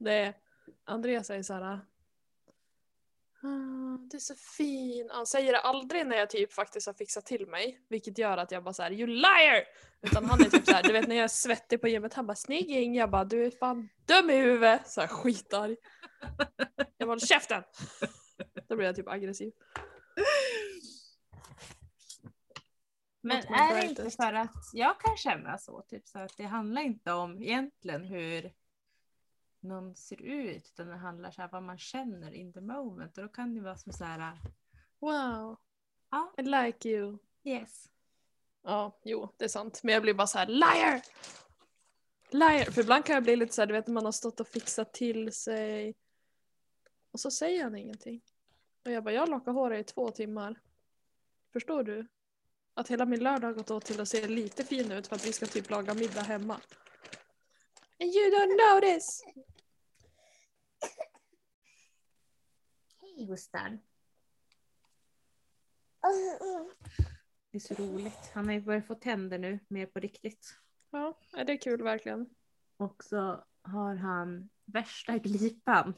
Det är, Andreas säger så här. "Ah, Du är så fin. Han säger det aldrig när jag typ faktiskt har fixat till mig. Vilket gör att jag bara så här, you liar! Utan han är typ så här, du vet när jag är svettig på gymmet, han bara snygging. Jag bara du är fan dum i huvudet. Så här skitarg. Jag bara käften! Då blir jag typ aggressiv. Men är det inte för att jag kan känna så, typ så att det handlar inte om egentligen hur någon ser ut, utan det handlar så här vad man känner in the moment. Och då kan det vara som så här, Wow, ja, I like you. yes. Ja, jo, det är sant. Men jag blir bara så här liar! Liar! För ibland kan jag bli lite så här, du vet när man har stått och fixat till sig. Och så säger han ingenting. Och jag bara, jag lockar håret i två timmar. Förstår du? Att hela min lördag har gått åt till att se lite fin ut för att vi ska typ laga middag hemma. And you don't notice! Gustav. Det är så roligt. Han har ju börjat få tänder nu, mer på riktigt. Ja, är det är kul verkligen. Och så har han värsta glipan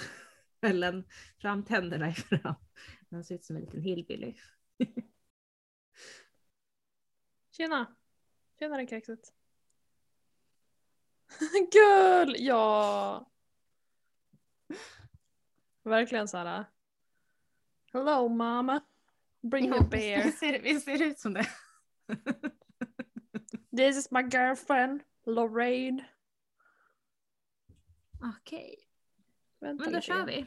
mellan framtänderna i fram. Han ser ut som en liten hillbilly. Tjena! Tjenare kexet. Gull! Ja! Verkligen såhär. Hello mama. Bring a beer. Visst ser, visst ser det ut som det? This is my girlfriend Lorraine. Okej, Vänta men då kör vi.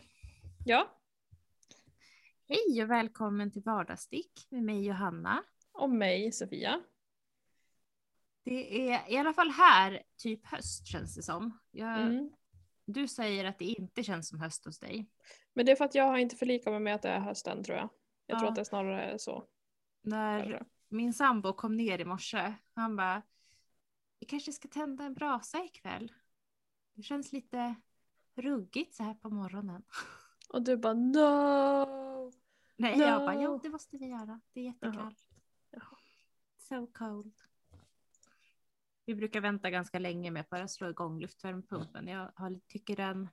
Ja, Hej och välkommen till Vardagsstick med mig Johanna. och mig Sofia. Det är i alla fall här typ höst känns det som. Jag, Mm. Du säger att det inte känns som höst hos dig. Men det är för att jag har inte förlikat mig med att det är hösten tror jag. Jag tror Ja. att det snarare är så. När min sambo kom ner i morse, han bara Vi kanske ska tända en brasa ikväll. Det känns lite ruggigt så här på morgonen. Och du bara no! Nej, jag No. bara jo det måste vi göra. Det är jättekallt. Jaha. So cold. Vi brukar vänta ganska länge med att bara slå igång luftvärmepumpen. Jag har, tycker den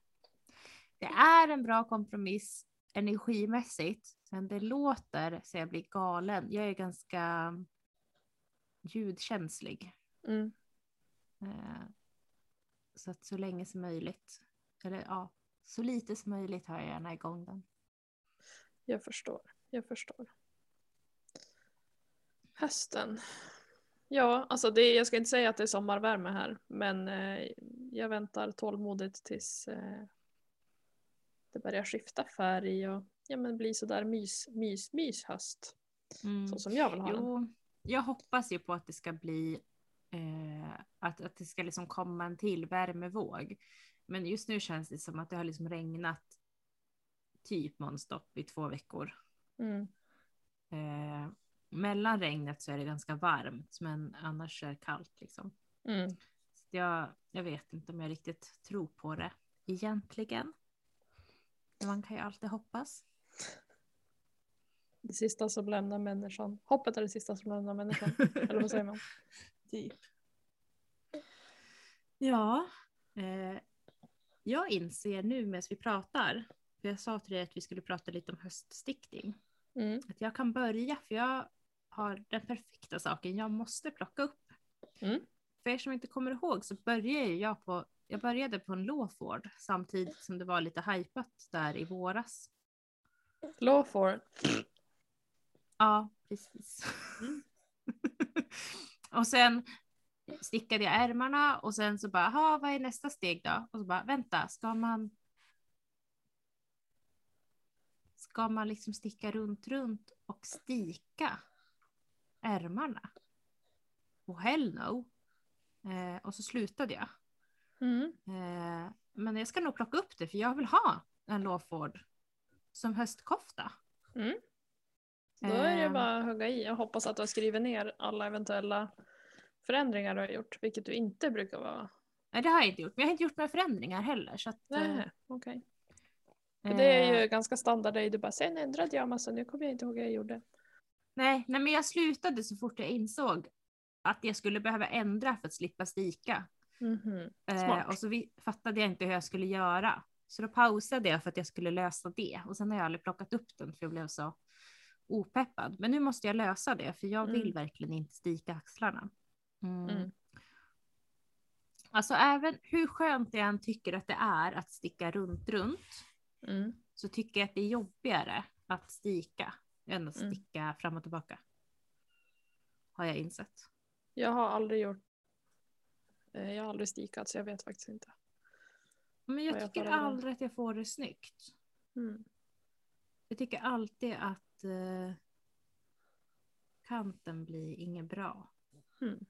det är en bra kompromiss energimässigt, men det låter så jag blir galen. Jag är ganska ljudkänslig. Mm. Eh, Så att så länge som möjligt, eller ja, så lite som möjligt har jag gärna igång den. Jag förstår. Jag förstår. Hösten. Ja, alltså det, jag ska inte säga att det är sommarvärme här, men eh, jag väntar tålmodigt tills eh, det börjar skifta färg och ja, men bli sådär mys, mys, mys höst. Mm. Så som jag vill ha den. Jo, jag hoppas ju på att det ska bli eh, att, att det ska liksom komma en till värmevåg. Men just nu känns det som att det har liksom regnat typ nonstop i två veckor. Mm. Mellan regnet så är det ganska varmt, men annars är det kallt liksom. Mm. Jag, jag vet inte om jag riktigt tror på det egentligen. Man kan ju alltid hoppas. Det sista som lämnar människan. Hoppet är det sista som lämnar människan. Eller vad säger man? Typ. Ja, eh, jag inser nu medan vi pratar, för jag sa till dig att vi skulle prata lite om höststickning, Mm. att jag kan börja för jag har den perfekta saken jag måste plocka upp. Mm. För er som inte kommer ihåg så började jag på, jag började på en Lawford samtidigt som det var lite hypat där i våras. Lawford. Ja, precis. Mm. och sen stickade jag ärmarna och sen så bara, "Jaha, vad är nästa steg då? Och så bara, vänta, ska man Ska man liksom sticka runt, runt och stika ärmarna? Oh hell no. Eh, och så slutade jag. Mm. Eh, men jag ska nog plocka upp det för jag vill ha en Lawford som höstkofta. Mm. Då är det Ehm. bara att hugga i. Jag hoppas att du har skrivit ner alla eventuella förändringar du har gjort, vilket du inte brukar vara. Nej, det har jag inte gjort. Men jag har inte gjort några förändringar heller. Så att, eh, Nej, okej. För Det är eh, ju ganska standard. Du bara, sen ändrade jag massa, nu kommer jag inte ihåg vad jag gjorde. Nej, nej, men jag slutade så fort jag insåg att jag skulle behöva ändra för att slippa stika. Mhm. Eh, Smart. och så vi, fattade jag inte hur jag skulle göra. Så då pausade jag för att jag skulle lösa det. Och sen har jag aldrig plockat upp den för jag blev så opeppad. Men nu måste jag lösa det för jag vill Mm. verkligen inte stika axlarna. Mm. Mm. Alltså även hur skönt jag än tycker att det är att sticka runt runt Mm. så tycker jag att det är jobbigare att stika än att Mm. sticka fram och tillbaka. Har jag insett. Jag har aldrig gjort eh, jag har aldrig stikat så jag vet faktiskt inte. Men jag jag tycker aldrig att jag får det snyggt. Mm. Jag tycker alltid att eh, kanten blir inget bra. Mm.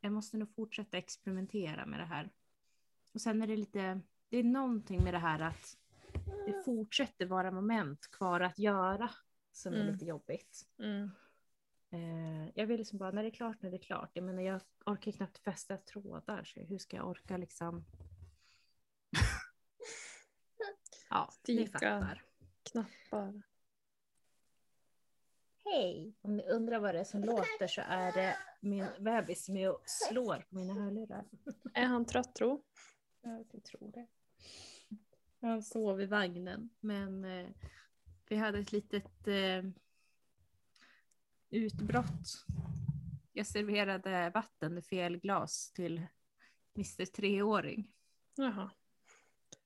Jag måste nog fortsätta experimentera med det här. Och sen är det lite, det är någonting med det här att det fortsätter vara moment kvar att göra som är Mm. lite jobbigt. Mm. Eh, jag vill liksom bara, när det är klart, när det är klart. Jag menar, jag orkar knappt fästa trådar, så hur ska jag orka liksom? ja, ni Stika. fattar. Knappar. Hej! Om ni undrar vad det är som låter så är det min bebis som är och slår på mina hörlurar. Är han trött tro? Ja, jag tror det. Han sov i vagnen, men eh, vi hade ett litet eh, utbrott. Jag serverade vatten i fel glas till Mr treåring. Jaha.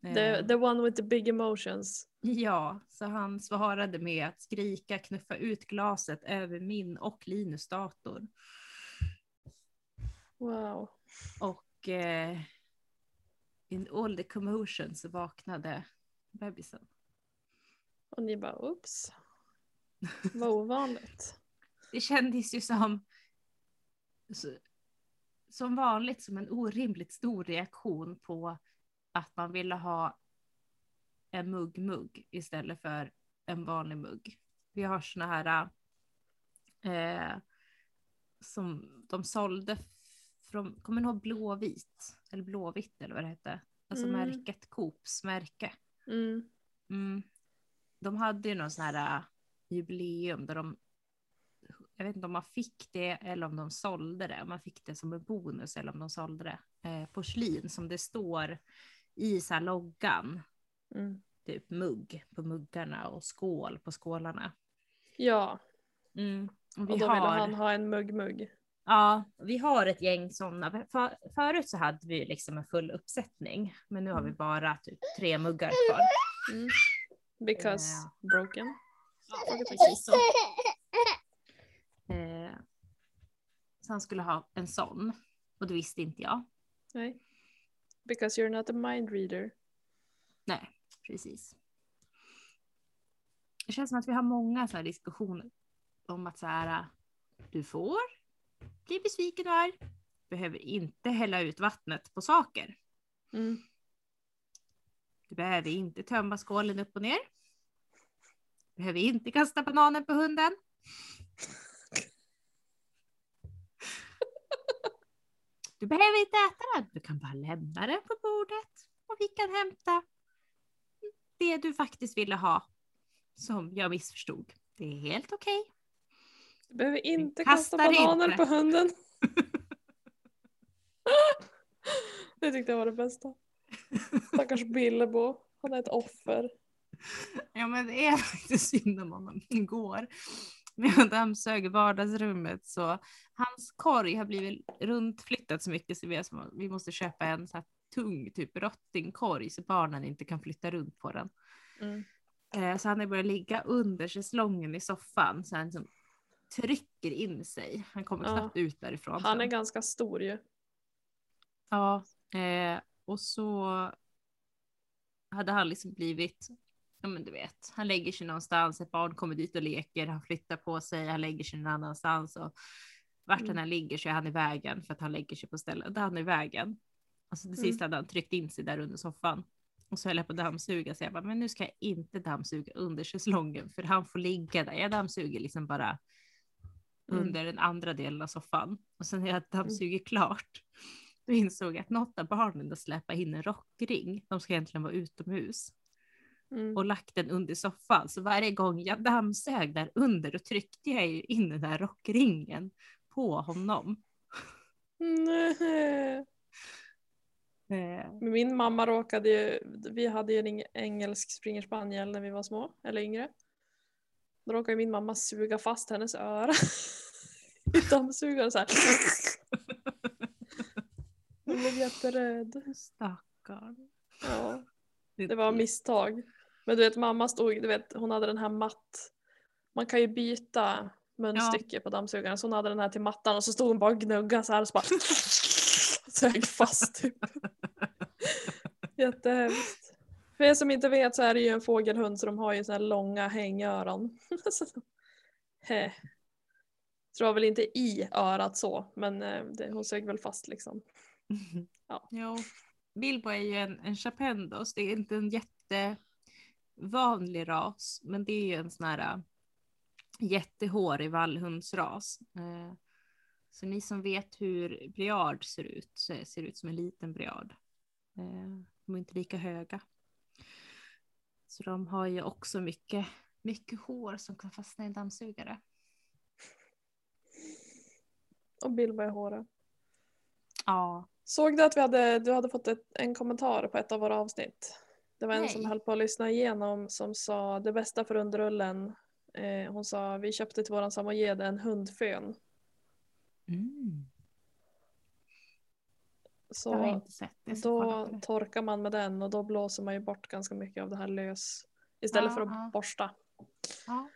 Eh, The, the one with the big emotions. Ja, så han svarade med att skrika, knuffa ut glaset över min och Linus dator. Wow. Och eh, in all the commotion så vaknade bebisen. Och ni bara oops. Vad ovanligt. Det kändes ju som som vanligt som en orimligt stor reaktion på att man ville ha en mugg-mugg istället för en vanlig mugg. Vi har såna här eh, som de sålde från, kommer ni ihåg Blåvit? Eller Blåvitt eller vad det hette? Alltså Mm. märket Coops märke. Mm. Mm. De hade ju någon sån här äh, jubileum där de, jag vet inte om man fick det eller om de sålde det, om man fick det som en bonus eller om de sålde det, eh, porslin som det står i så här loggan, Mm. typ mugg på muggarna och skål på skålarna. Ja, Mm. Och vi och då ville har, han ha en mugg-mugg. Ja, vi har ett gäng sådana. För, förut så hade vi liksom en full uppsättning, men nu har vi Mm. bara typ tre muggar kvar. Mm. Because Ja. broken. Precis så. Eh, så han skulle ha en sån. Och det visste inte jag. Nej. Because you're not a mind reader. Nej, precis. Det känns som att vi har många sådana diskussioner om att så här, du får bli besviken och arg. Behöver inte hälla ut vattnet på saker. Mm. Du behöver inte tömma skålen upp och ner. Behöver inte kasta bananen på hunden. Du behöver inte äta den. Du kan bara lämna den på bordet och vi kan hämta det du faktiskt ville ha som jag missförstod. Det är helt okej. Du behöver inte kastar kasta bananer inte. på hunden. det tyckte jag var det bästa. Stackars Billebo. Han är ett offer. Ja men det är faktiskt synd om honom. Igår när jag dammsög vardagsrummet så hans korg har blivit runtflyttat så mycket så vi, som, vi måste köpa en så här tung typ rottingkorg så barnen inte kan flytta runt på den. Mm. Eh, så han har börjat ligga under schäslongen i soffan så han liksom trycker in sig. Han kommer Ja. knappt ut därifrån. Han är sen. ganska stor ju. Ja, eh, och så hade han liksom blivit, ja men du vet, han lägger sig någonstans, ett barn kommer dit och leker, han flyttar på sig, han lägger sig någon annanstans och vart Mm. han än ligger så är han i vägen för att han lägger sig på ställen där han är i vägen. Och så till Mm. sist hade han tryckt in sig där under soffan. Och så höll jag på att dammsuga så jag bara, men nu ska jag inte dammsuga under schäslongen för han får ligga där. Jag dammsuger liksom bara Mm. under den andra delen av soffan. Och sen när jag dammsugit klart, då insåg jag att något av barnen har släpat in en rockring. De ska egentligen vara utomhus. Mm. Och lagt den under soffan. Så varje gång jag dammsög där under, då tryckte jag ju in den där rockringen på honom. Nej. Eh, min mamma råkade ju, vi hade ju en eng- engelsk springer spaniel när vi var små, eller yngre. Då råkade min mamma suga fast hennes öra i dammsugaren så här. Hon blev jätterädd. Stackarn. Ja, det var misstag. Men du vet mamma stod, du vet hon hade den här matt, man kan ju byta munstycke på dammsugaren så hon hade den här till mattan och så stod hon bara och gnuggade så här och så bara sög fast typ. Jättehemskt. För er som inte vet så är det ju en fågelhund så de har ju så här långa hängöron. Heh. Tror väl inte i örat så men eh, det, hon sög väl fast liksom. Ja. Jo. Bilbo är ju en, en chapendos. Det är inte en jättevanlig ras, men det är ju en sån här äh, jättehårig vallhundsras. Eh, så ni som vet hur briard ser ut, så ser ut som en liten briard. Eh, de är inte lika höga. Så de har ju också mycket, mycket hår som kan fastna i en dammsugare. Och Bilbo i håret. Ja. Såg du att vi hade, du hade fått ett, en kommentar på ett av våra avsnitt? Det var en Nej. som höll på att lyssna igenom som sa det bästa för underrullen. Eh, hon sa vi köpte till våran samojed en hundfön. Mm. Så Det kolla då torkar man med den och då blåser man ju bort ganska mycket av det här lös. Istället Ja, för att ja. borsta. Ja.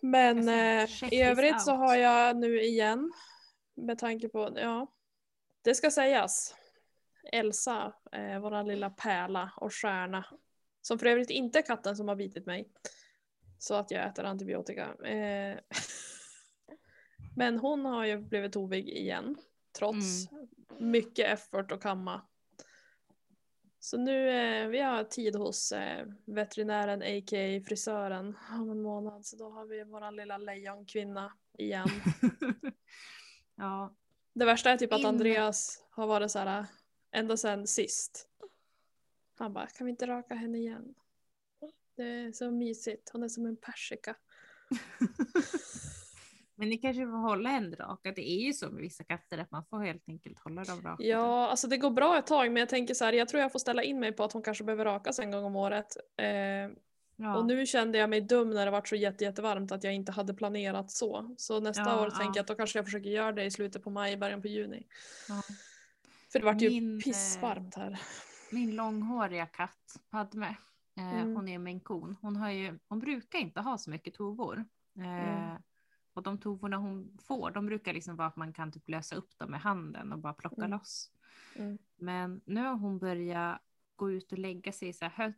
Men eh, i övrigt så out. har jag nu igen med tanke på, ja, det ska sägas. Elsa, eh, våran lilla pärla och stjärna. Som för övrigt inte är katten som har bitit mig. Så att jag äter antibiotika. Eh, men hon har ju blivit tovig igen. Trots mycket effort att kamma. Så nu, eh, vi har tid hos eh, veterinären a.k.a. frisören om en månad. Så då har vi våran lilla lejonkvinna igen. ja. Det värsta är typ att Andreas har varit så här ända sedan sist. Han bara, kan vi inte raka henne igen? Det är så mysigt, hon är som en persika. Men ni kanske får hålla henne raka. Det är ju så med vissa katter att man får helt enkelt hålla dem raka. Ja, alltså det går bra ett tag men jag tänker så här, jag tror jag får ställa in mig på att hon kanske behöver rakas en gång om året. Eh, Ja. Och nu kände jag mig dum när det var så jätte, jättevarmt att jag inte hade planerat så. Så nästa Ja, år ja. tänker jag att då kanske jag försöker göra det i slutet på maj, början på juni. För det vart ju Min, eh, pissvarmt här. Min långhåriga katt Padme, eh, Mm. hon är en kon. Hon, har ju, hon brukar inte ha så mycket tovor. Eh, Mm. Och de tovorna hon får, de brukar liksom vara att man kan typ lösa upp dem med handen och bara plocka Mm. loss. Mm. Men nu har hon börjat gå ut och lägga sig i så hö,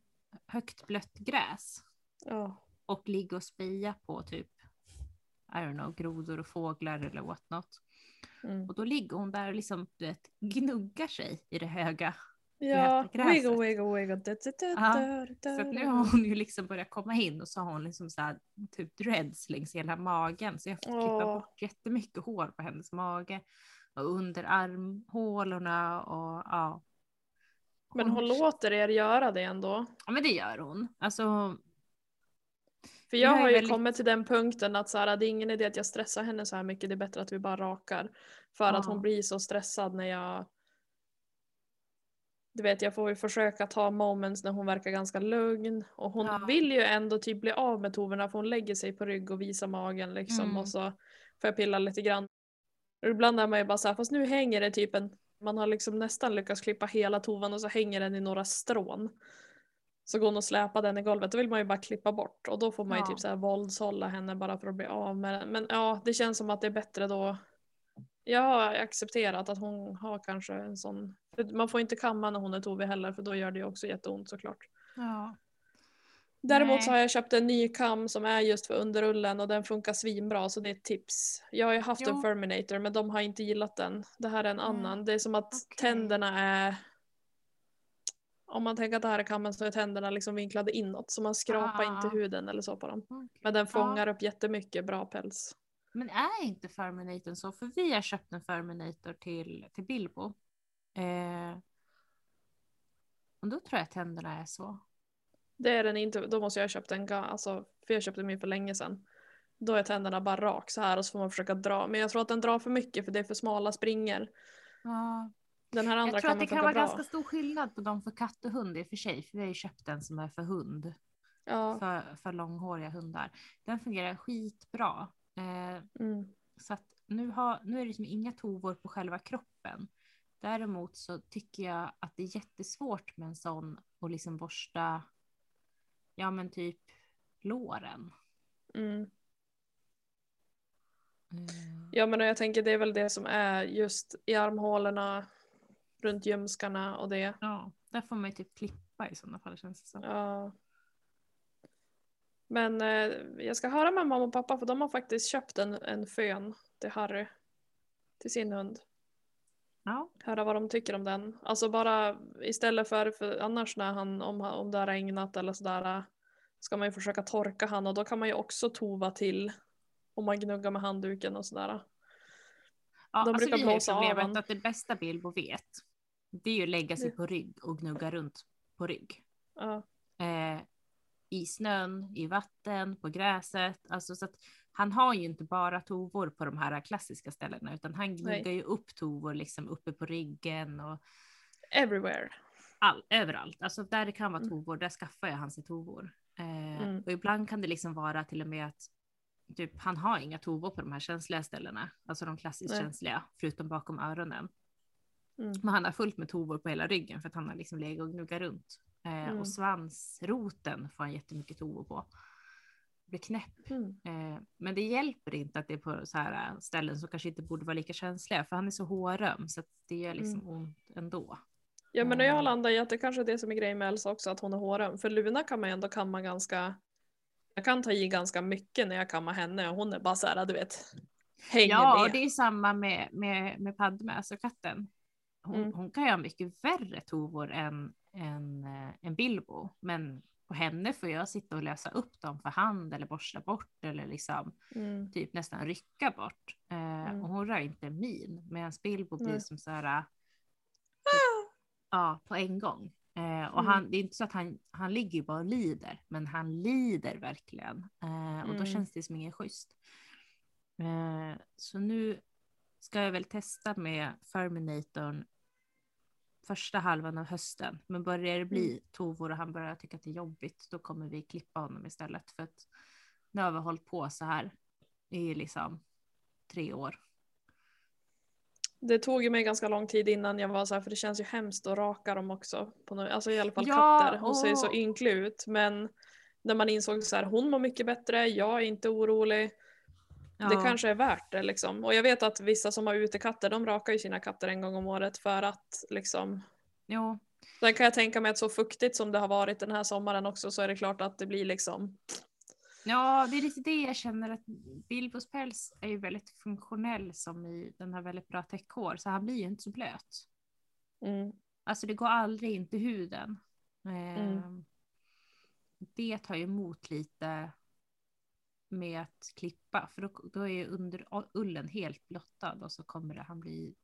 högt blött gräs. Ja. och ligga och spia på typ I don't know, grodor och fåglar eller what not. Mm. Och då ligger hon där och liksom du vet, gnuggar sig i det höga. Ja, wiggle, wiggle, wiggle. Da, da, da, Ja, Så att nu har hon ju liksom börjat komma in och så har hon liksom så här, typ dreads längs hela magen. Så jag fått klippa bort jättemycket hår på hennes mage. Och under armhålorna och ja. Men hon låter er göra det ändå. Ja men det gör hon. Alltså För Vi jag har ju väldigt- kommit till den punkten att så här, det är ingen idé att jag stressar henne så här mycket, det är bättre att vi bara rakar. För att Ja. hon blir så stressad när jag du vet jag får ju försöka ta moments när hon verkar ganska lugn och hon Ja. vill ju ändå typ bli av med tovorna för hon lägger sig på rygg och visar magen liksom Mm. och så får jag pilla lite grann. Och ibland är man ju bara så här, fast nu hänger det typ en, man har liksom nästan lyckats klippa hela tovan och så hänger den i några strån. Så går hon och släpar den i golvet, då vill man ju bara klippa bort och då får man ju Ja. typ så här våldshålla henne bara för att bli av med den. Men ja, det känns som att det är bättre då. Jag har accepterat att hon har kanske en sån, man får inte kamma när hon är tovig heller för då gör det ju också jätteont såklart. ja. Däremot så har jag köpt en ny kam som är just för underrullen och den funkar svinbra så det är ett tips. Jag har ju haft en Jo. Ferminator men de har inte gillat den. Det här är en Mm, annan. Det är som att okej. tänderna är om man tänker att det här är kammen så är tänderna liksom vinklade inåt så man skrapar Ah, inte ah. huden eller så på dem. okej. Men den Ja. fångar upp jättemycket bra päls. Men är inte Ferminatorn så? För vi har köpt en Ferminator till, till Bilbo. Eh, och då tror jag att tänderna är så. Det är den inte, då måste jag ha köpt en, alltså, för jag köpte min för länge sedan. Då är tänderna bara rak så här och så får man försöka dra. Men jag tror att den drar för mycket för det är för smala springor. Ja. Den här andra Jag tror kan att det kan vara bra. ganska stor skillnad på dem för katt och hund i och för sig. För vi har ju köpt en som är för hund. Ja. För, för långhåriga hundar. Den fungerar skitbra. Eh, Mm. så att nu, har, nu är det liksom inga tovor på själva kroppen. Däremot så tycker jag att det är jättesvårt med en sån och liksom borsta, ja men typ låren. Mm. Mm. Ja men jag tänker det är väl det som är just i armhålorna, runt ljumskarna och det. Ja, där får man ju typ klippa i sådana fall känns det som. Ja. Men eh, jag ska höra med mamma och pappa för de har faktiskt köpt en, en fön till Harry. Till sin hund. Ja, Höra vad de tycker om den. Alltså bara istället för, för annars när han, om, om det har regnat eller sådär. Ska man ju försöka torka han och då kan man ju också tova till. Om man gnuggar med handduken och sådär. ja De alltså brukar blåsa av han. att det bästa Bilbo vet, det är ju att lägga sig på rygg och gnugga runt på rygg. Ja. eh, i snön, i vatten, på gräset. Alltså så att han har ju inte bara tovor på de här klassiska ställena utan han gnuggar ju upp tovor liksom uppe på ryggen och Everywhere. all, överallt. Alltså där det kan vara Mm. tovor, där skaffar jag han sig tovor. Eh, Mm. Och ibland kan det liksom vara till och med att typ, han har inga tovor på de här känsliga ställena, alltså de klassiskt Nej. känsliga, förutom bakom öronen. Mm. Men han har fullt med tovor på hela ryggen för att han har liksom legat och gnuggat runt. Eh, Mm. Och svansroten får han jättemycket tovor på. Blir knäpp. Mm. Eh, men det hjälper inte att det är på så här eh, ställen som kanske inte borde vara lika känsliga för han är så håröm så det gör liksom Mm. ont ändå. Ja men jag landar i att det kanske är det som är grejen med Elsa också, att hon är håröm. För Luna kan man ändå kamma ganska... Jag kan ta i ganska mycket när jag kammar henne och hon är bara såhär, du vet, hänger Ja, och med. det är samma med, med, med Padme, alltså katten. Hon, Mm. hon kan ju ha mycket värre tovor än, än, eh, än Bilbo. Men på henne får jag sitta och lösa upp dem för hand eller borsta bort eller liksom Mm. typ nästan rycka bort. Eh, Mm. Och hon rör inte min. Medan Bilbo blir som så här. Ja, på en gång. Eh, och Mm. han, det är inte så att han, han ligger bara och lider, men han lider verkligen. Eh, och då Mm. känns det som ingen schysst. Eh, så nu ska jag väl testa med Ferminatorn första halvan av hösten. Men börjar det bli Mm. tovor och han börjar tycka att det är jobbigt, då kommer vi klippa honom istället. För att nu har vi hållit på så här i liksom tre år. Det tog ju mig ganska lång tid innan jag var så här, för det känns ju hemskt att raka dem också. På något, alltså i alla fall Ja, katter. Hon ser ju så och- ynklig ut. Men när man insåg så här, hon mår mycket bättre, jag är inte orolig. Det Ja. kanske är värt det liksom. Och jag vet att vissa som har utekatter, de rakar ju sina katter en gång om året för att liksom Jo, Sen kan jag tänka mig att så fuktigt som det har varit den här sommaren också så är det klart att det blir liksom Ja, det är lite det jag känner att Bilbos päls är ju väldigt funktionell som i den har väldigt bra täckhår så han blir ju inte så blöt. mm, Alltså det går aldrig in till huden. Mm. Det tar ju emot lite med att klippa för då, då är under ullen helt blottad och så kommer det, han bli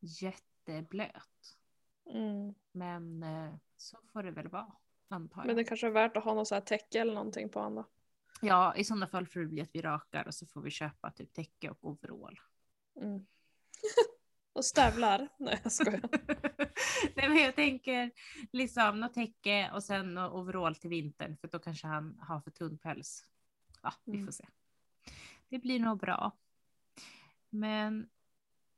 jätteblöt. mm. Men eh, så får det väl vara antar jag. Men det kanske är värt att ha något så här täcke eller någonting på andra. Ja, i sådana fall får det bli att vi rakar och så får vi köpa typ täcke och overall. Mm. och stövlar. Nej jag skojar. Nej, men jag tänker liksom något täcke och sen overall till vintern för då kanske han har för tunn päls. Ja, vi Mm. får se. Det blir nog bra. Men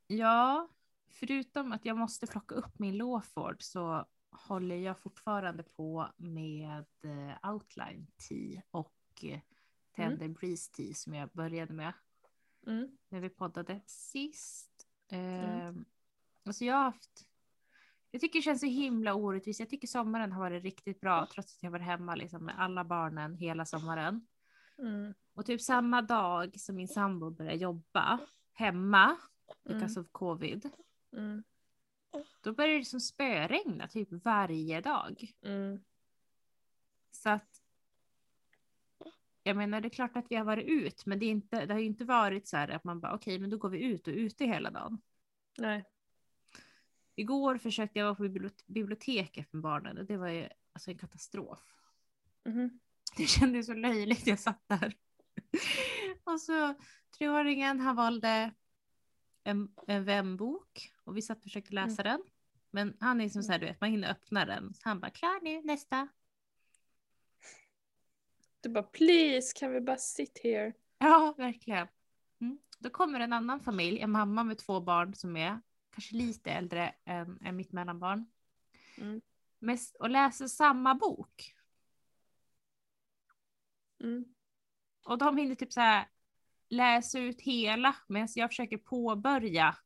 ja, förutom att jag måste plocka upp min Lawford så håller jag fortfarande på med eh, Outline Tea och eh, Tender Breeze Tea som jag började med Mm. när vi poddade sist. Mm. Eh, alltså jag har haft jag tycker det känns så himla orättvist. Jag tycker sommaren har varit riktigt bra trots att jag varit hemma liksom, med alla barnen hela sommaren. Mm. Och typ samma dag som min sambo började jobba hemma, because Mm. of covid, Mm. då började det som spöregna typ varje dag. Mm. Så att jag menar det är klart att vi har varit ut men det, är inte, det har ju inte varit så här att man bara okej men då går vi ut och ute hela dagen. Nej. Igår försökte jag vara på bibliot- biblioteket med barnen och det var ju alltså en katastrof. Mhm. Det kändes så löjligt jag satt där. och så treåringen, han valde en, en vänbok och vi satt och försökte läsa den. Men han är som så här, du vet, man hinner öppna den. Så han bara, klar nu, nästa. Du bara please kan vi bara sit here? Ja, verkligen. Mm. Då kommer en annan familj, en mamma med två barn som är kanske lite äldre än, än mitt mellanbarn. Mm. Och läser samma bok. Mm. Och de hinner typ så här läsa ut hela medan jag försöker påbörja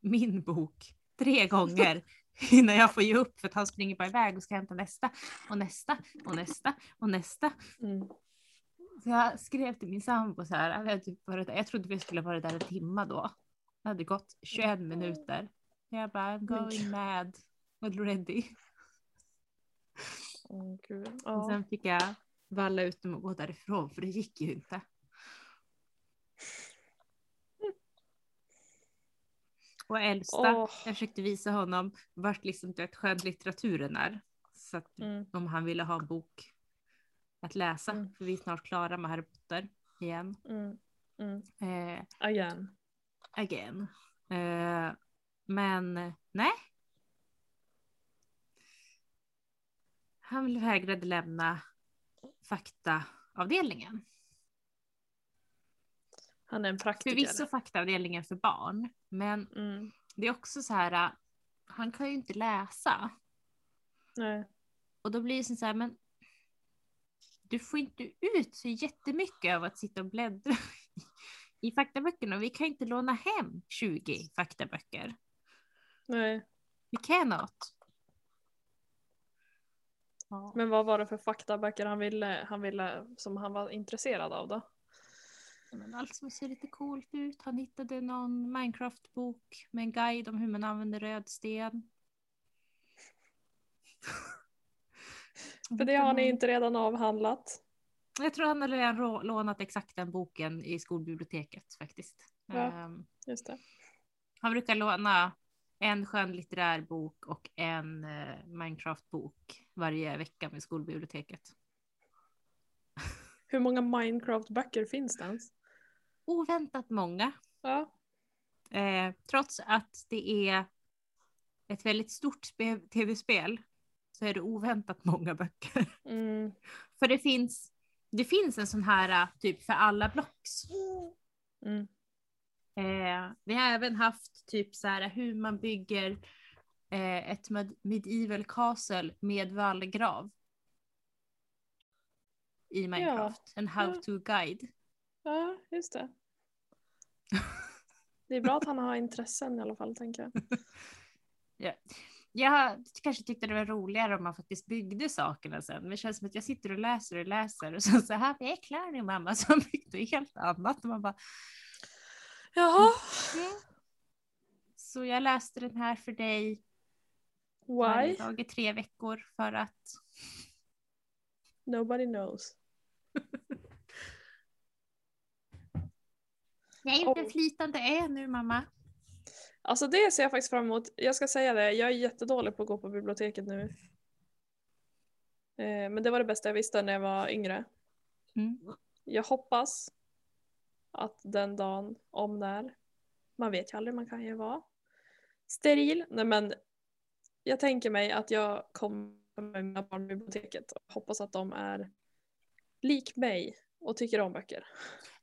min bok tre gånger innan jag får ge upp för att han springer bara iväg och ska hämta nästa och nästa och nästa och nästa. Mm. Så jag skrev till min sambo så här, jag, typ varit jag trodde vi skulle vara där en timme då. Det hade gått 21 minuter. Jag bara, I'm going mad already. Åh, gud. Och Ja. sen fick jag valla ut dem och gå därifrån för det gick ju inte. Och äldsta, Åh. jag försökte visa honom vart liksom du vet, skönlitteraturen är. Så att Mm. om han ville ha en bok att läsa, Mm. för vi är snart klara med Harry Potter igen. Mm. Mm. Eh, Again. again. Eh, men nej. Han vägrade lämna faktaavdelningen. Han är en praktiker. Förvisso faktaavdelningen för barn, men Mm. det är också så här, han kan ju inte läsa. Nej. Och då blir det så här, men du får inte ut så jättemycket av att sitta och bläddra i faktaböckerna. Vi kan inte låna hem 20 faktaböcker. Nej. We cannot. Ja. Men vad var det för faktaböcker han ville, han ville som han var intresserad av då? Men allt som ser lite coolt ut. Han hittade någon Minecraft-bok med en guide om hur man använder rödsten. För det har ni inte redan avhandlat. Jag tror han har redan lånat exakt den boken i skolbiblioteket faktiskt. Ja. Ehm, Just det. han brukar låna en skönlitterär bok och en eh, Minecraft-bok varje vecka med skolbiblioteket. Hur många Minecraft-böcker finns det ens? Oväntat många. Ja. Eh, trots att det är ett väldigt stort spe- tv-spel så är det oväntat många böcker. Mm. För det finns, det finns en sån här eh, typ för alla blocks. Mm. Eh, vi har även haft typ så här hur man bygger eh, ett med- medieval castle med vallgrav. I Minecraft. En how Ja. to guide. Ja, just det. Det är bra att han har intressen i alla fall, tänker jag. Jag kanske tyckte det var roligare om man faktiskt byggde sakerna sen. Men det känns som att jag sitter och läser och läser och så så här, vi är klara nu mamma, så han byggde helt annat. Och man bara, Jaha. mm. Så jag läste den här för dig varje Why? dag i tre veckor för att Nobody knows. jag är inte Oh. flytande är nu mamma. Alltså det ser jag faktiskt fram emot. Jag ska säga det, jag är jättedålig på att gå på biblioteket nu. Eh, men det var det bästa jag visste när jag var yngre. Mm. Jag hoppas att den dagen, om när, man vet ju aldrig, man kan ju vara steril. Nej men jag tänker mig att jag kommer med mina barn på biblioteket och hoppas att de är lik mig och tycker om böcker.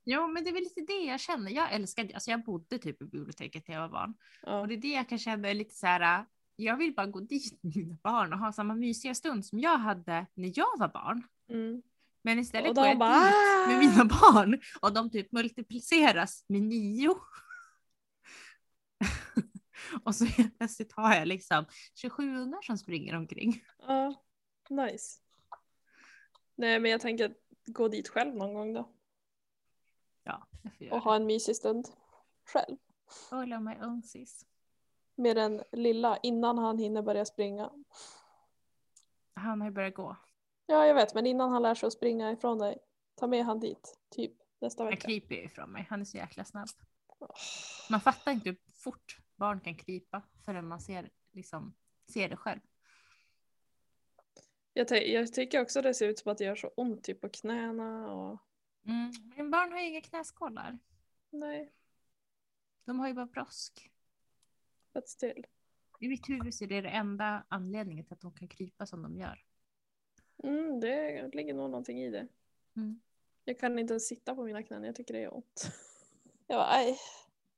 Jo men det är väl lite det jag känner. Jag älskade, alltså jag bodde typ i biblioteket när jag var barn. Ja. Och det är det jag kan känna är lite så här. Jag vill bara gå dit med mina barn och ha samma mysiga stund som jag hade när jag var barn. Mm. Men istället Och går jag bara, dit med "Ah!" mina barn och de typ multipliceras med nio. och så helt plötsligt har jag liksom 27 ungar som springer omkring. Ja, nice. Nej men jag tänker gå dit själv någon gång då. Ja, Och ha en mysig stund själv. det. All of my own sis. Med den lilla innan han hinner börja springa. Han har ju börjat gå. Ja jag vet men innan han lär sig att springa ifrån dig. Ta med han dit. Typ nästa Han vecka. kryper ju ifrån mig. Han är så jäkla snabb. Man fattar inte hur fort barn kan krypa förrän man ser, liksom, ser det själv. Jag, jag tycker också det ser ut som att det gör så ont typ på knäna och Mm. Min barn har ju inga knäskålar. Nej, De har ju bara brosk. but still. I mitt huvud så är det det enda anledningen till att de kan krypa som de gör. Mm, det ligger nog någonting i det. Mm. Jag kan inte ens sitta på mina knän, jag tycker det är ont. Jag bara, aj.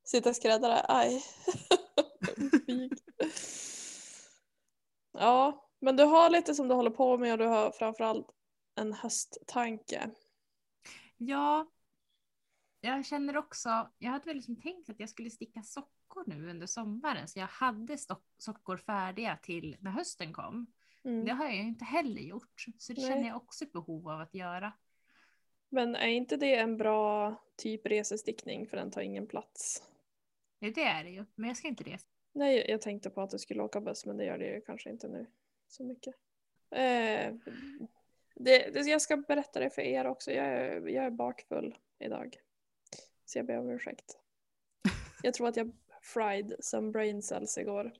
Sitta skräddare, aj. Ja, men du har lite som du håller på med och du har framförallt en hösttanke. Ja, jag känner också, jag hade väl liksom tänkt att jag skulle sticka sockor nu under sommaren så jag hade sockor färdiga till när hösten kom. Mm. Det har jag ju inte heller gjort så det Nej. känner jag också ett behov av att göra. Men är inte det en bra typ resestickning för den tar ingen plats? Det är det ju, men jag ska inte resa. Nej, jag tänkte på att du skulle åka buss men det gör det ju kanske inte nu så mycket. Eh, det, det, jag ska berätta det för er också, jag är, jag är bakfull idag. Så jag ber om ursäkt. Jag tror att jag fried some brain cells igår.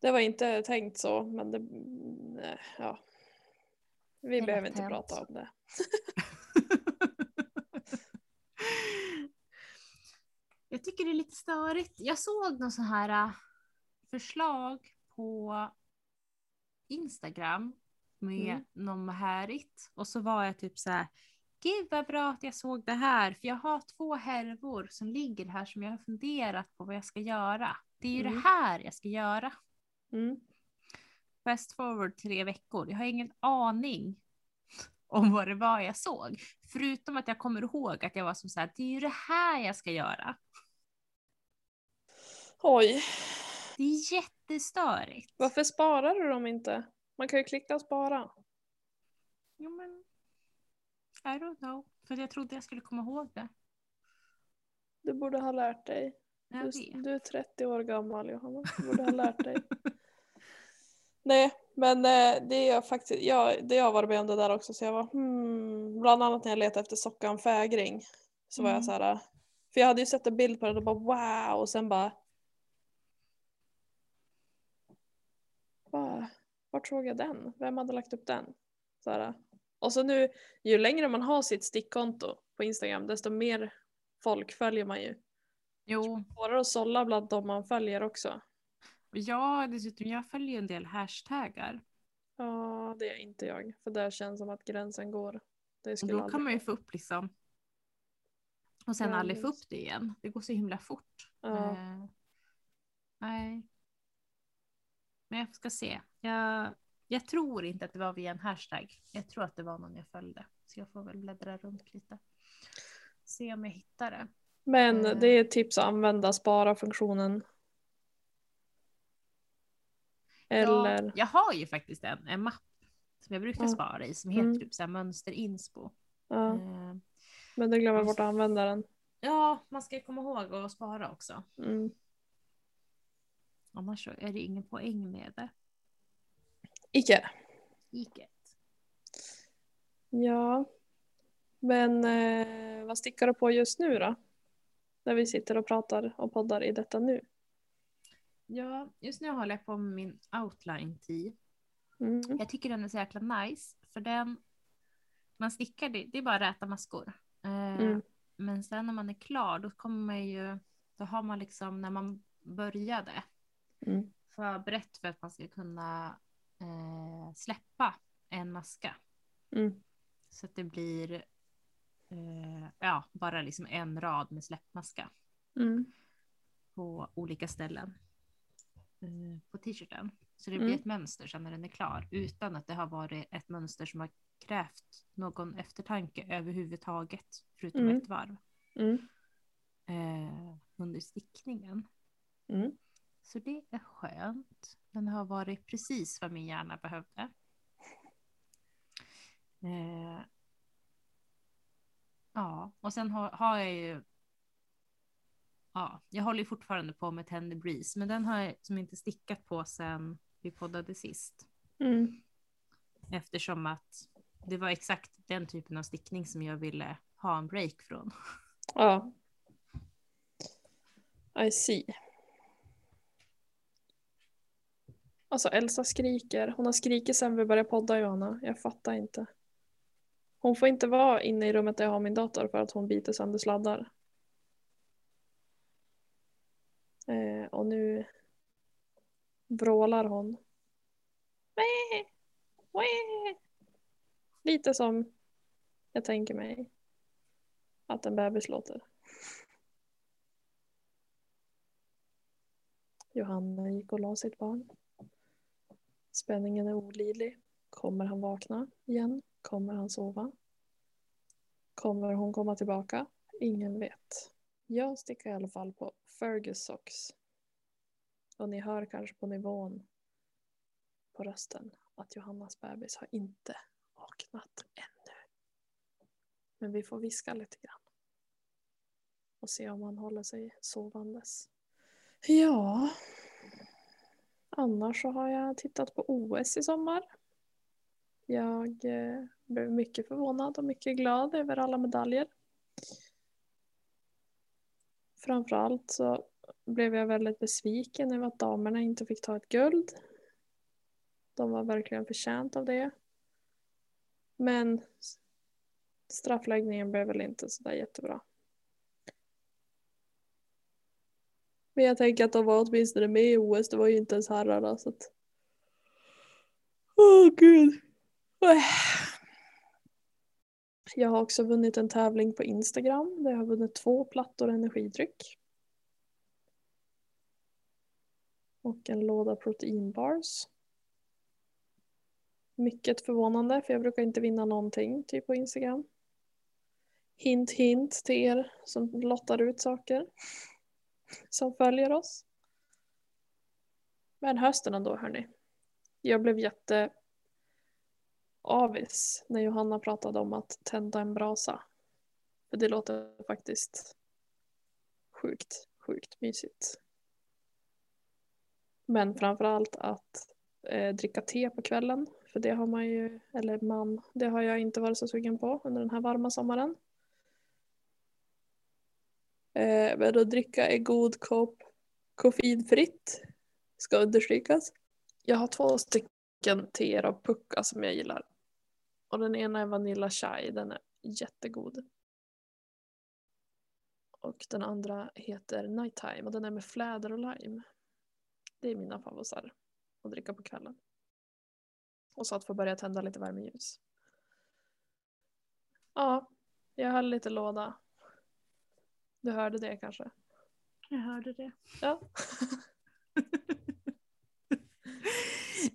Det var inte tänkt så, men det, nej, ja. Vi Det behöver inte hemskt. prata om det. jag tycker det är lite störigt. Jag såg någon sån här äh, förslag på Instagram med Mm. något härligt och så var jag typ så här. Gud vad bra att jag såg det här för jag har två härvor som ligger här som jag har funderat på vad jag ska göra. Det är ju Mm. det här jag ska göra. Mm. Fast forward tre veckor. Jag har ingen aning om vad det var jag såg. Förutom att jag kommer ihåg att jag var som så här, det är ju det här jag ska göra. Oj, Det är jättestörigt. varför sparar du dem inte? Man kan ju klicka spara. Jo men, I don't know. För jag trodde jag skulle komma ihåg det. Du borde ha lärt dig. Du, du är 30 år gammal Johanna. Du borde ha lärt dig. Nej, men eh, det är jag faktiskt, jag, det jag varit med om det där också så jag var hmm, bland annat när jag letade efter sockan fägring. Så var Mm. jag så här, för jag hade ju sett en bild på den och bara wow och sen bara Va? Vart såg jag den? Vem hade lagt upp den? Så här. Och så nu, ju längre man har sitt stickkonto på Instagram desto mer folk följer man ju. Jo, Svårare att sålla bland de man följer också. ja dessutom jag följer en del hashtaggar. Ja, det är inte jag. För där känns som att gränsen går. Det skulle då aldrig kan man ju få upp liksom. Och sen Ja, aldrig få upp det igen. Det går så himla fort. Ja. Eh, nej. Men jag ska se. Jag, jag tror inte att det var via en hashtag. Jag tror att det var någon jag följde. Så jag får väl bläddra runt lite. Se om jag hittar det. Men Eh. det är ett tips att använda spara-funktionen. Eller, Ja, jag har ju faktiskt en, en mapp som jag brukar spara i som heter Mm. typ så här mönster inspo. ja, Eh, men du glömmer bort att använda den. ja, man ska komma ihåg att spara också. Mm. Annars så är det ingen poäng med det. Icke. Iket. Ja. Men eh, vad stickar du på just nu då? När vi sitter och pratar och poddar i detta nu. Ja, just nu håller jag på med min outline tee. Mm. Jag tycker den är så jäkla nice för den man stickar det, det är bara räta maskor. Eh, Mm. Men sen när man är klar då kommer man ju, då har man liksom när man började Mm. förberett för att man ska kunna eh, släppa en maska. Mm. Så att det blir eh, ja, bara liksom en rad med släppmaska Mm. på olika ställen eh, på t-shirten. Så det blir Mm. ett mönster sen när den är klar utan att det har varit ett mönster som har krävt någon eftertanke överhuvudtaget förutom Mm. ett varv Mm. eh, under stickningen. Mm. Så det är skönt. Den har varit precis vad min hjärna behövde. Eh, ja, och sen har, har jag ju Ja, jag håller fortfarande på med Tender Breeze, men den har jag som inte stickat på sen vi poddade sist. Mm. Eftersom att det var exakt den typen av stickning som jag ville ha en break från. Ja. I see. Alltså Elsa skriker. Hon har skrikit sen vi började podda Johanna. Jag fattar inte. Hon får inte vara inne i rummet där jag har min dator för att hon biter sönder sladdar. Eh, och nu vrålar hon. Wee! Wee! Lite som jag tänker mig att en bebis låter. Johanna gick och la sitt barn. Spänningen är olidlig. Kommer han vakna igen? Kommer han sova? Kommer hon komma tillbaka? Ingen vet. Jag sticker i alla fall på Fergus Socks. Och ni hör kanske på nivån på rösten att Johannas bebis har inte vaknat ännu. Men vi får viska lite grann. Och se om han håller sig sovandes. Ja. Annars så har jag tittat på OS i sommar. Jag eh, blev mycket förvånad och mycket glad över alla medaljer. Framförallt så blev jag väldigt besviken över att damerna inte fick ta ett guld. De var verkligen förtjänt av det. Men straffläggningen blev väl inte sådär jättebra. Men jag tänker att de var åtminstone med i OS, det var ju inte ens herrarna så att... Åh oh, gud. Äh. Jag har också vunnit en tävling på Instagram där jag har vunnit två plattor energidryck. Och en låda proteinbars. Mycket förvånande för jag brukar inte vinna någonting typ på Instagram. Hint hint till er som lottar ut saker. Som följer oss. Men hösten ändå hörni. Jag blev jätte avis när Johanna pratade om att tända en brasa. För det låter faktiskt sjukt, sjukt mysigt. Men framförallt att eh, dricka te på kvällen. För det har man ju, eller man, det har jag inte varit så sugen på under den här varma sommaren. Eh, men att dricka en god kopp koffeinfritt ska understrykas. Jag har två stycken teer av pucka som jag gillar. Och den ena är Vanilla Chai, den är jättegod. Och den andra heter Nighttime och den är med fläder och lime. Det är mina favoriter att dricka på kvällen. Och så att få börja tända lite värmeljus. Ja, jag höll lite låda. Du hörde det kanske? Jag hörde det. Ja.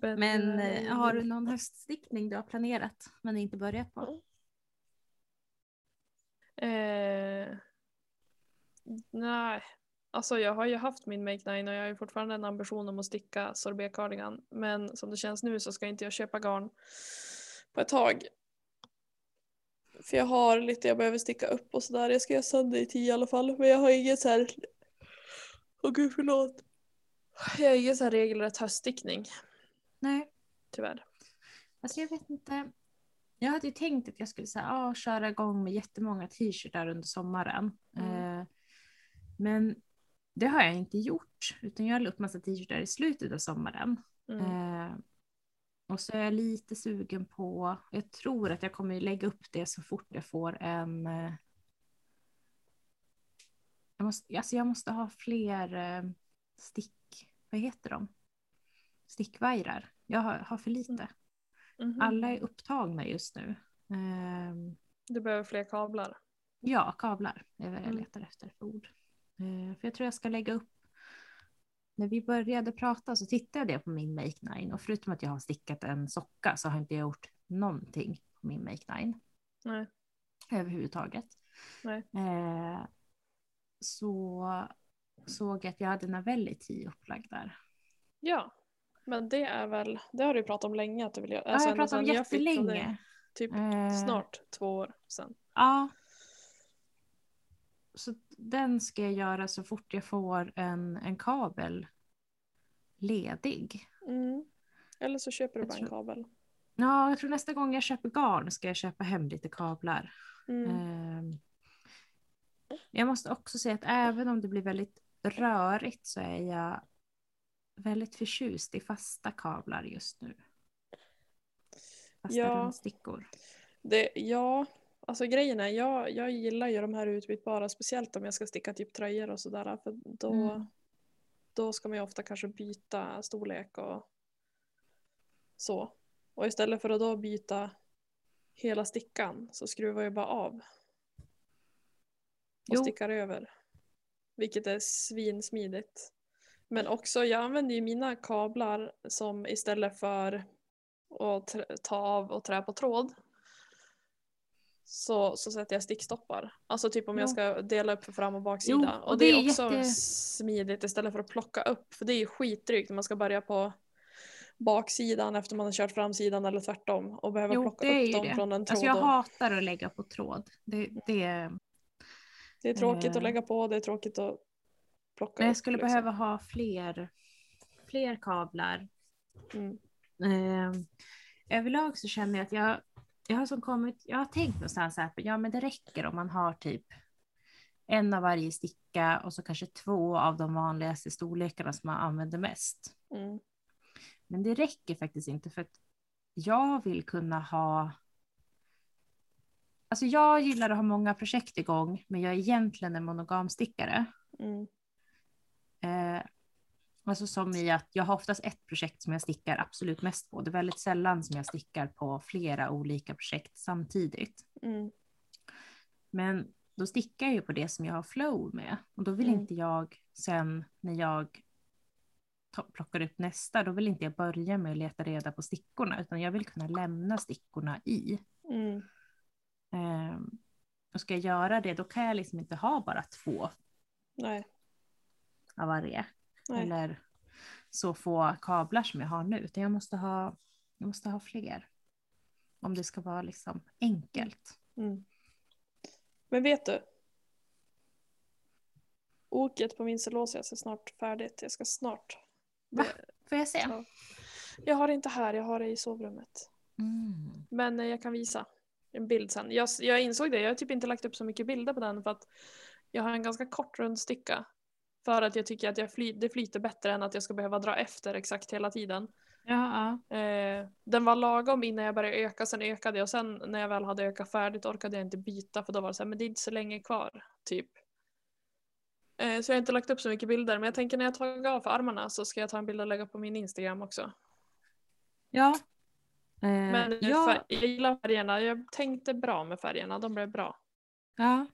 Men eh, har du någon höststickning du har planerat men inte börjat på? Eh, nej, alltså jag har ju haft min Make Nine och jag har ju fortfarande en ambition om att sticka sorbet cardigan. Men som det känns nu så ska inte jag köpa garn på ett tag. För jag har lite jag behöver sticka upp och sådär. Jag ska göra sönder i tio i alla fall. Men jag har inget så här. Åh gud förlåt. Jag har ingen så här regelrätt höststickning. Nej. Tyvärr. Alltså jag vet inte. Jag hade ju tänkt att jag skulle så här, ah, köra igång med jättemånga t-shirtar under sommaren. Mm. Eh, men det har jag inte gjort. Utan jag la upp massa t-shirtar i slutet av sommaren. Mm. Eh, och så är jag lite sugen på, jag tror att jag kommer lägga upp det så fort jag får en eh, jag måste, alltså jag måste ha fler eh, stick, vad heter de? Stickvajrar. Jag har, har för lite. Mhm. Alla är upptagna just nu. Ehm, Du behöver fler kablar. ja, kablar är vad jag Mm. letar efter för ord. Eh, för jag tror jag ska lägga upp när vi började prata så tittade jag på min Make Nine och förutom att jag har stickat en socka så har inte jag gjort någonting på min Make Nine Nej. överhuvudtaget. Nej. Eh, så såg jag att jag hade Navelli upplagd där. Ja. Men det är väl, det har du pratat om länge att du vill göra. Ja, Alltså jag ända pratade om jättelänge. Typ Eh, snart två år sedan. Ja. Så den ska jag göra så fort jag får en, en kabel ledig. Mm. Eller så köper du bara en kabel. Ja, jag tror nästa gång jag köper garn ska jag köpa hem lite kablar. Mm. Ehm, Jag måste också säga att även om det blir väldigt rörigt så är jag väldigt förtjust i fasta kablar just nu. Fasta Ja. rundstickor. Det, ja, alltså grejen är, jag, jag gillar ju de här utbytbara, speciellt om jag ska sticka typ tröjor och sådär. För då, Mm. Då ska man ju ofta kanske byta storlek och så. Och istället för att då byta hela stickan så skruvar jag bara av. Och Jo. stickar över. Vilket är svinsmidigt. Men också, jag använder ju mina kablar som istället för att ta av och trä på tråd så, så sätter jag stickstoppar. Alltså typ om jag Jo. ska dela upp för fram och baksida. Jo, och, och det det är också jätte- smidigt istället för att plocka upp. För det är ju skitdrygt när man ska börja på baksidan efter man har kört framsidan eller tvärtom och behöver Jo, plocka upp dem det. från en tråd. Alltså jag och- hatar att lägga på tråd. Det, det, Det är tråkigt eh, att lägga på, det är tråkigt att plocka men jag upp. skulle liksom. behöva ha fler, fler kablar. Mm. Eh, överlag så känner jag att jag, jag har som kommit, jag har tänkt någonstans här, ja men det räcker om man har typ en av varje sticka och så kanske två av de vanligaste storlekarna som man använder mest. Mm. Men det räcker faktiskt inte för att jag vill kunna ha Alltså jag gillar att ha många projekt igång, men jag är egentligen en monogamstickare. Mm. Eh, alltså som i att jag har oftast ett projekt som jag stickar absolut mest på. Det är väldigt sällan som jag stickar på flera olika projekt samtidigt. Mm. Men då stickar jag ju på det som jag har flow med. Och då vill Mm. inte jag sen när jag plockar upp nästa, då vill inte jag börja med att leta reda på stickorna, utan jag vill kunna lämna stickorna i. Mm. Ehm, och ska jag göra det, då kan jag liksom inte ha bara två Nej. av varje. Nej. Eller så få kablar som jag har nu, utan jag måste ha, jag måste ha fler. Om det ska vara liksom enkelt. Mm. Men vet du? Oket på min celosias är snart färdigt. Jag ska snart. Va? Får jag se? Ja. Jag har det inte här, jag har det i sovrummet. Mm. Men eh, jag kan visa en bild sen. Jag, jag insåg det, jag har typ inte lagt upp så mycket bilder på den för att jag har en ganska kort rundsticka. För att jag tycker att jag fly, det flyter bättre än att jag ska behöva dra efter exakt hela tiden. Ja. Eh, den var lagom innan jag började öka, sen ökade jag och sen när jag väl hade ökat färdigt orkade jag inte byta för då var det så här, men det är inte så länge kvar, typ. Eh, så jag har inte lagt upp så mycket bilder, men jag tänker när jag tagit av för armarna så ska jag ta en bild och lägga på min Instagram också. ja. Eh, Men ja, fär- jag gillar färgerna, jag tänkte bra med färgerna, de blev bra. ja.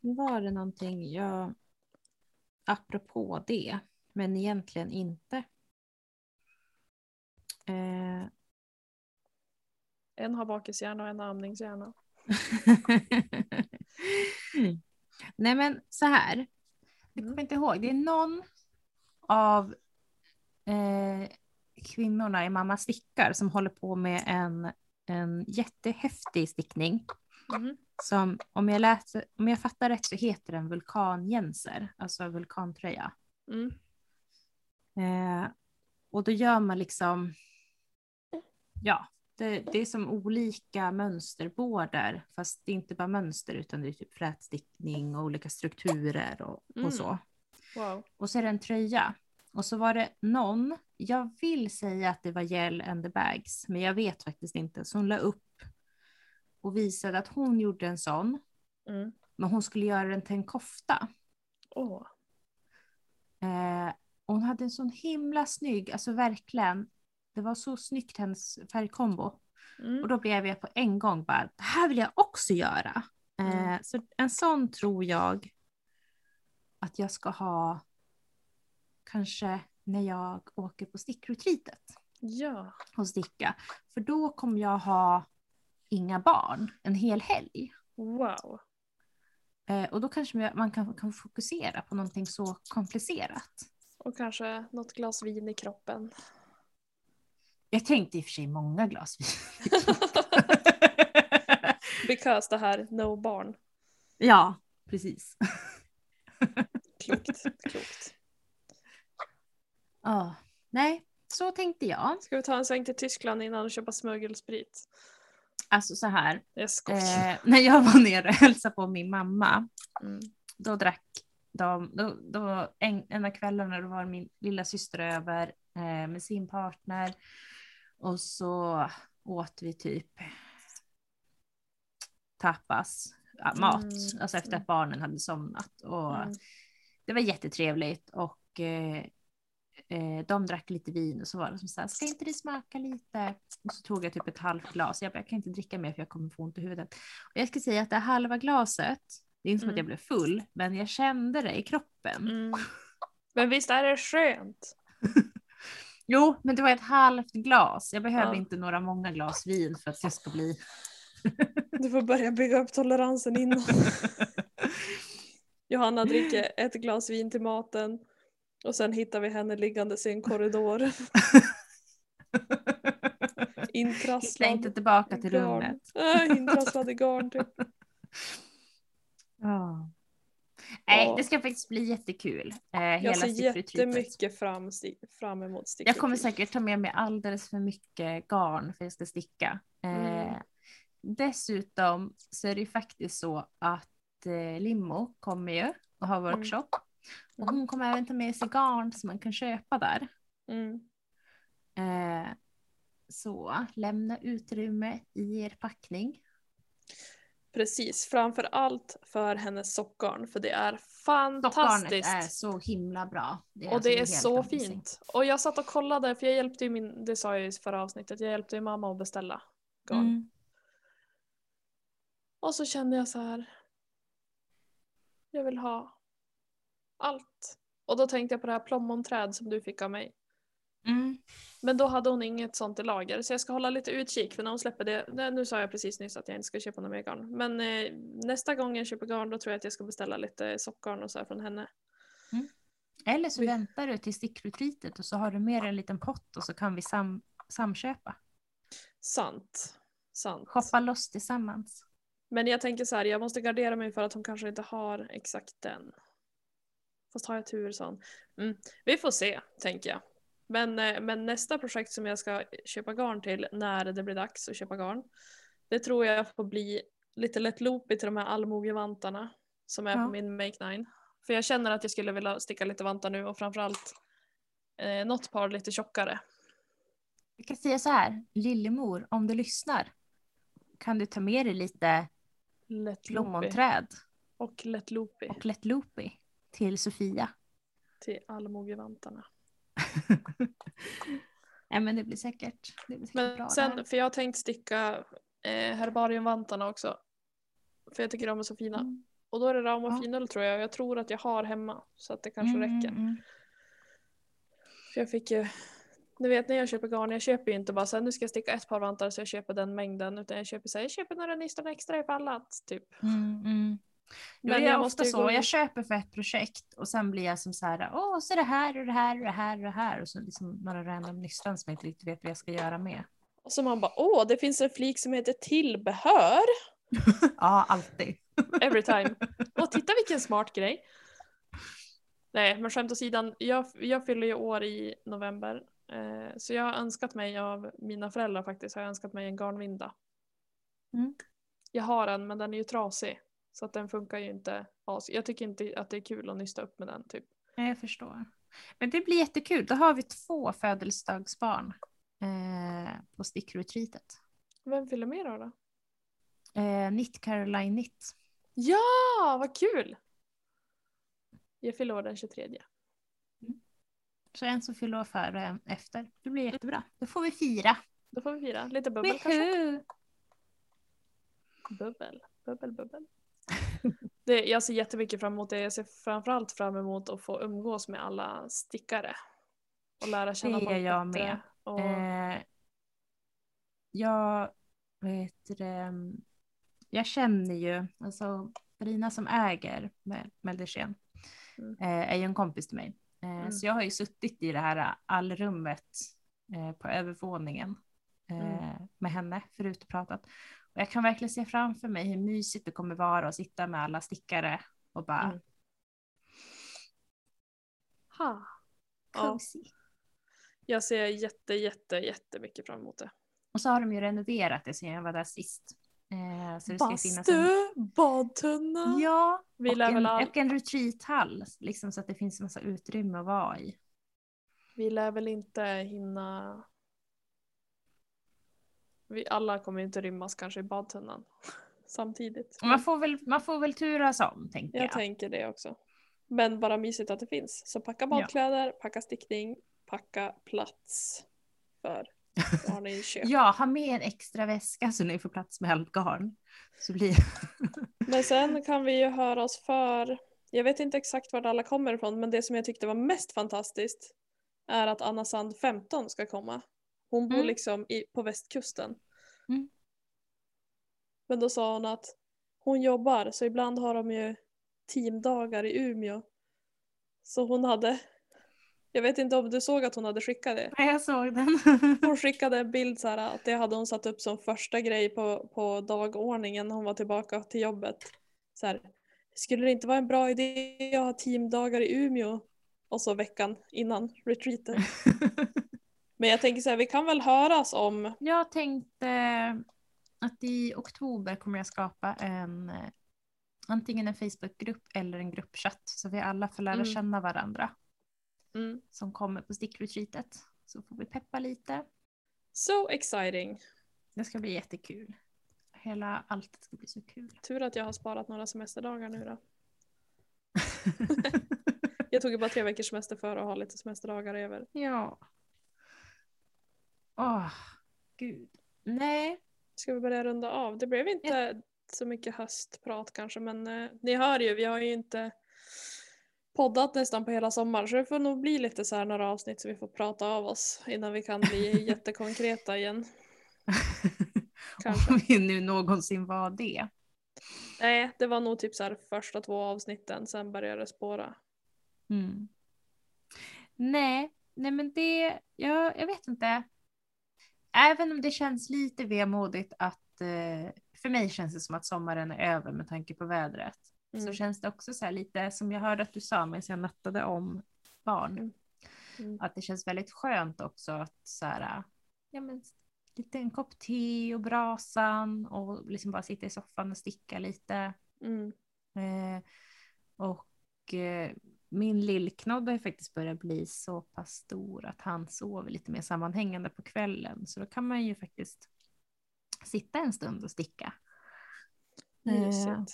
Nu var det någonting jag... Apropå det, men egentligen inte. Eh, En har bakishjärna och en har amningshjärna. Nej men så här. Jag Mm. kommer inte ihåg. Det är någon av eh, kvinnorna i Mamma stickar som håller på med en, en jättehäftig stickning. Mhm. Som om jag, läser, om jag fattar rätt så heter den vulkanjänser, alltså vulkantröja. Mm. Eh, och då gör man liksom, ja, det, det är som olika mönsterbårdar, fast det är inte bara mönster utan det är typ flätstickning och olika strukturer och, Mm. och så. Wow. Och så är det en tröja. Och så var det någon, jag vill säga att det var Gel and the Bags, men jag vet faktiskt inte. Så hon la upp och visade att hon gjorde en sån, Mm. men hon skulle göra den till en kofta. Åh. Eh, hon hade en sån himla snygg, alltså verkligen, det var så snyggt hennes färgkombo. Mm. Och då blev jag på en gång bara, det här vill jag också göra. Eh, Mm. Så en sån tror jag att jag ska ha kanske när jag åker på stickretreatet Ja. och sticka. För då kommer jag ha inga barn en hel helg. Wow. Eh, och då kanske man kan, kan fokusera på någonting så komplicerat. Och kanske något glas vin i kroppen. Jag tänkte i och för sig många glas vin. Because det här, no barn. ja, precis. Klokt. Klokt. Ja, nej, så tänkte jag. Ska vi ta en sväng till Tyskland innan och köpa smuggelsprit? Alltså så här, eh, när jag var nere och hälsade på min mamma, Mm. då drack de, då, då en, en av kvällarna då var min lilla syster över eh, med sin partner och så åt vi typ tapas, mat, Mm, alltså efter mm. att barnen hade somnat. Och Mm. Det var jättetrevligt och eh, eh, de drack lite vin och så var det som så här, ska inte det smaka lite? Och så tog jag typ ett halvt glas. Jag, bara, jag kan inte dricka mer för jag kommer få ont i huvudet. Och jag ska säga att det halva glaset, det är inte som att Mm. jag blev full, men jag kände det i kroppen. Mm. Men visst är det skönt? Jo, men det var ett halvt glas. Jag behöver Ja. inte några många glas vin för att jag ska bli... Du får börja bygga upp toleransen innan. Johanna dricker ett glas vin till maten och sen hittar vi henne liggandes i en korridor. Intrasslad. inte tillbaka till garn. rummet. Äh, intrasslad i garn typ. Ja. Nej, Ja. det ska faktiskt bli jättekul. Eh, hela Jag ser stickretreatet. jättemycket fram, fram emot stickretreat. Jag kommer säkert ta med mig alldeles för mycket garn för jag ska sticka. Eh, Mm. Dessutom så är det ju faktiskt så att eh, Limmo kommer ju och har workshop. Och hon kommer även ta med sig garn som man kan köpa där. Mm. Eh, så lämna utrymme i er packning. Precis, framför allt för hennes sockgarn för det är fantastiskt. är så himla bra. Det och alltså det är så amazing. fint. Och jag satt och kollade, för jag hjälpte ju min, det sa jag i förra avsnittet, jag hjälpte ju mamma att beställa garn. Mm. Och så kände jag så här. Jag vill ha allt. Och då tänkte jag på det här plommonträd som du fick av mig. Mm. Men då hade hon inget sånt i lager så jag ska hålla lite utkik för när hon släpper det. Nej, nu sa jag precis nyss att jag inte ska köpa något mer garn. Men eh, nästa gång jag köper garn då tror jag att jag ska beställa lite sockgarn och så här från henne. Eller så Vi- väntar du till stickretreatet och så har du med dig en liten pott och så kan vi sam samköpa. Sant. Sant. Shoppa loss tillsammans. Men jag tänker så här, jag måste gardera mig för att hon kanske inte har exakt den. Fast har jag tur sån. Mm. Vi får se, tänker jag. Men, eh, men nästa projekt som jag ska köpa garn till när det blir dags att köpa garn. Det tror jag får bli lite lätt loopy till de här allmogevantarna som är Ja. på min Make 9. För jag känner att jag skulle vilja sticka lite vantar nu och framförallt eh, något par lite tjockare. Jag kan säga så här, Lillemor, om du lyssnar kan du ta med dig lite Lätt loopy plommonträd och lätt loopy och lätt loopy till Sofia. till allmogevantarna. Nej men det blir säkert, det blir säkert bra. Men det sen, för jag har tänkt sticka eh, herbariumvantarna också. För jag tycker de är så fina. Mm. Och då är det ram och Ja. finull tror jag. Jag tror att jag har hemma. Så att det kanske Mm, räcker. mm, mm. För jag fick ju... Ni vet när jag köper garn, jag köper ju inte bara så här, nu ska jag sticka ett par vantar så jag köper den mängden. Utan jag köper så här, jag köper några nystan extra ifall att. Typ. Mm, mm. Men Men jag jag ofta så, gå- jag köper för ett projekt och sen blir jag som så här, åh så är det här och det här och det här och det här och så liksom några random nystan som jag inte riktigt vet vad jag ska göra med. Och så man bara, åh det finns en flik som heter tillbehör. Ja, alltid. Every time. Och titta vilken smart grej. Nej, men skämt åsidan. Jag, jag fyller ju år i november. Eh, så jag har önskat mig av mina föräldrar faktiskt. Har jag önskat mig en garnvinda. Mm. Jag har en men den är ju trasig. Så att den funkar ju inte. Jag tycker inte att det är kul att nysta upp med den typ. Ja, Jag förstår. Men det blir jättekul. Då har vi två födelsedagsbarn eh, på stickretreatet. Vem fyller med då? då? Eh, Knit Caroline Knit. Ja, vad kul! Jag fyller år den 23. Så en som fyller år före och en efter. Det blir jättebra. Då får vi fira. Då får vi fira. Lite bubbel kanske? Woohoo! Bubbel, bubbel, bubbel. Det, jag ser jättemycket fram emot det. Jag ser framförallt fram emot att få umgås med alla stickare. Och lära känna Det folk gör jag bättre. med. Och, Eh, jag vet det, jag känner ju, alltså Brina som äger Mel- Meldersen Mm. eh, är ju en kompis till mig. Eh, Mm. Så jag har ju suttit i det här allrummet eh, på övervåningen eh, Mm. med henne förut och pratat. Och jag kan verkligen se framför mig hur mysigt det kommer vara att sitta med alla stickare och bara Mm. ha. Ja, cozy. jag ser jätte, jätte, jättemycket fram emot det. Och så har de ju renoverat det sen jag var där sist. Eh, så det ska ju finnas en Bastu, badtunna. Ja, Vi och, en, all- och en retreathall, liksom så att det finns massa utrymme att vara i. Vi lär väl inte hinna... Vi alla kommer inte rymmas kanske i badtunnan. samtidigt. Man får väl, man får väl turas om tänker Jag jag. tänker det också. Men bara mysigt att det finns. Så packa badkläder, packa stickning, packa plats för garninköp. Ja, ha med en extra väska så ni får plats med allt garn. Så blir Men sen kan vi ju höra oss för, jag vet inte exakt var alla kommer ifrån, men det som jag tyckte var mest fantastiskt är att Anna Sand 15 ska komma. Hon bor Mm. liksom i, på västkusten. Mm. Men då sa hon att hon jobbar så ibland har de ju teamdagar i Umeå. Så hon hade, jag vet inte om du såg att hon hade skickat det. Nej, jag såg den. Hon skickade en bild så här att det hade hon satt upp som första grej på, på dagordningen när hon var tillbaka till jobbet. Så här, skulle det inte vara en bra idé att ha teamdagar i Umeå? Och så veckan innan retreaten. Men jag tänker så här, vi kan väl höras om, Jag tänkte att i oktober kommer jag skapa en eh, antingen en Facebookgrupp eller en gruppchatt så vi alla får lära Mm. känna varandra mm, som kommer på stickretreatet. Så får vi peppa lite. so exciting. Det ska bli jättekul. Hela alltet ska bli så kul. Tur att jag har sparat några semesterdagar nu då. Jag tog ju bara tre veckors semester för att ha lite semesterdagar över. ja. Åh, gud. Nej, Ska vi börja runda av? Det blev inte så mycket höstprat kanske men eh, ni hör ju, vi har ju inte poddat nästan på hela sommaren så det får nog bli lite så här några avsnitt så vi får prata av oss innan vi kan bli jättekonkreta igen. Kanske. om vi nu någonsin var det. Nej, det var nog typ så här första två avsnitten, sen började det spåra. Mm. Nej, nej men det, jag, jag vet inte. Även om det känns lite vemodigt att, eh, för mig känns det som att sommaren är över med tanke på vädret. Så Mm. känns det också så här lite som jag hörde att du sa medan jag nattade om barn. Mm. Mm. Att det känns väldigt skönt också att så här, ja men lite en kopp te och brasan och liksom bara sitta i soffan och sticka lite. Mm. Eh, och eh, min lillknodd har ju faktiskt börjat bli så pass stor att han sover lite mer sammanhängande på kvällen. Så då kan man ju faktiskt sitta en stund och sticka. Eh,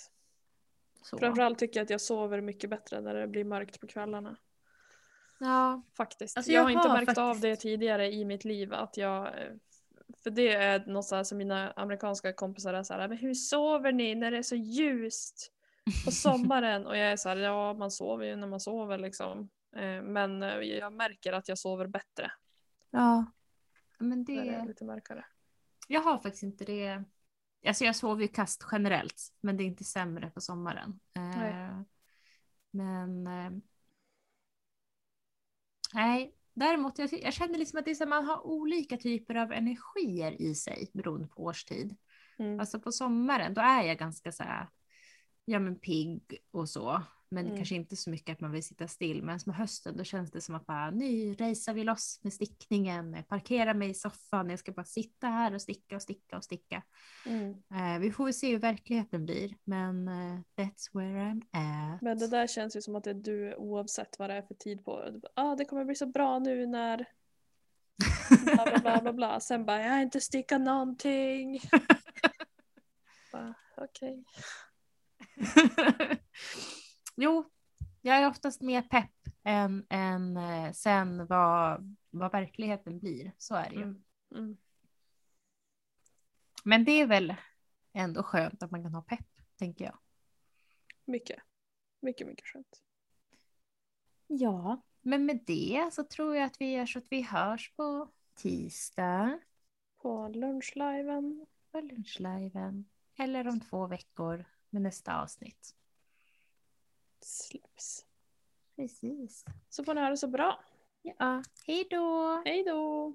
så. Framförallt tycker jag att jag sover mycket bättre när det blir mörkt på kvällarna. Ja, Faktiskt. Alltså, jag, jag har inte märkt av faktiskt- det tidigare i mitt liv att jag eh, för det är något så som mina amerikanska kompisar är så här, men hur sover ni när det är så ljust på sommaren? Och jag är så här, ja man sover ju när man sover liksom. Eh, Men eh, jag märker att jag sover bättre ja. Men när det är lite mörkare. jag har faktiskt inte det. Alltså jag sover ju kast generellt, men det är inte sämre på sommaren. Eh, Nej. Men nej, däremot jag, jag känner liksom att det är så man har olika typer av energier i sig beroende på årstid. Mm. Alltså på sommaren då är jag ganska så här, ja men pigg och så. Men Mm. kanske inte så mycket att man vill sitta still. Men med hösten då känns det som att bara, nu racear vi loss med stickningen. Jag parkerar mig i soffan. Jag ska bara sitta här och sticka och sticka och sticka. Mm. Eh, vi får väl se hur verkligheten blir. Men eh, that's where I'm at. Men det där känns ju som att det är du oavsett vad det är för tid på. Ah, det kommer bli så bra nu när bla bla bla bla bla. Sen bara, jag har inte stickat någonting. Okej. jo, jag är oftast mer pepp än, än eh, sen vad, vad verkligheten blir. Så är det ju. Mm. Mm. Men det är väl ändå skönt att man kan ha pepp, tänker jag. Mycket. Mycket, mycket skönt. Ja, men med det så tror jag att vi gör så att vi hörs på tisdag På lunchliven. på lunchliven. Eller om två veckor med nästa avsnitt. Släpps. Precis. Så får ni ha det så bra. Ja, hej då! Hej då!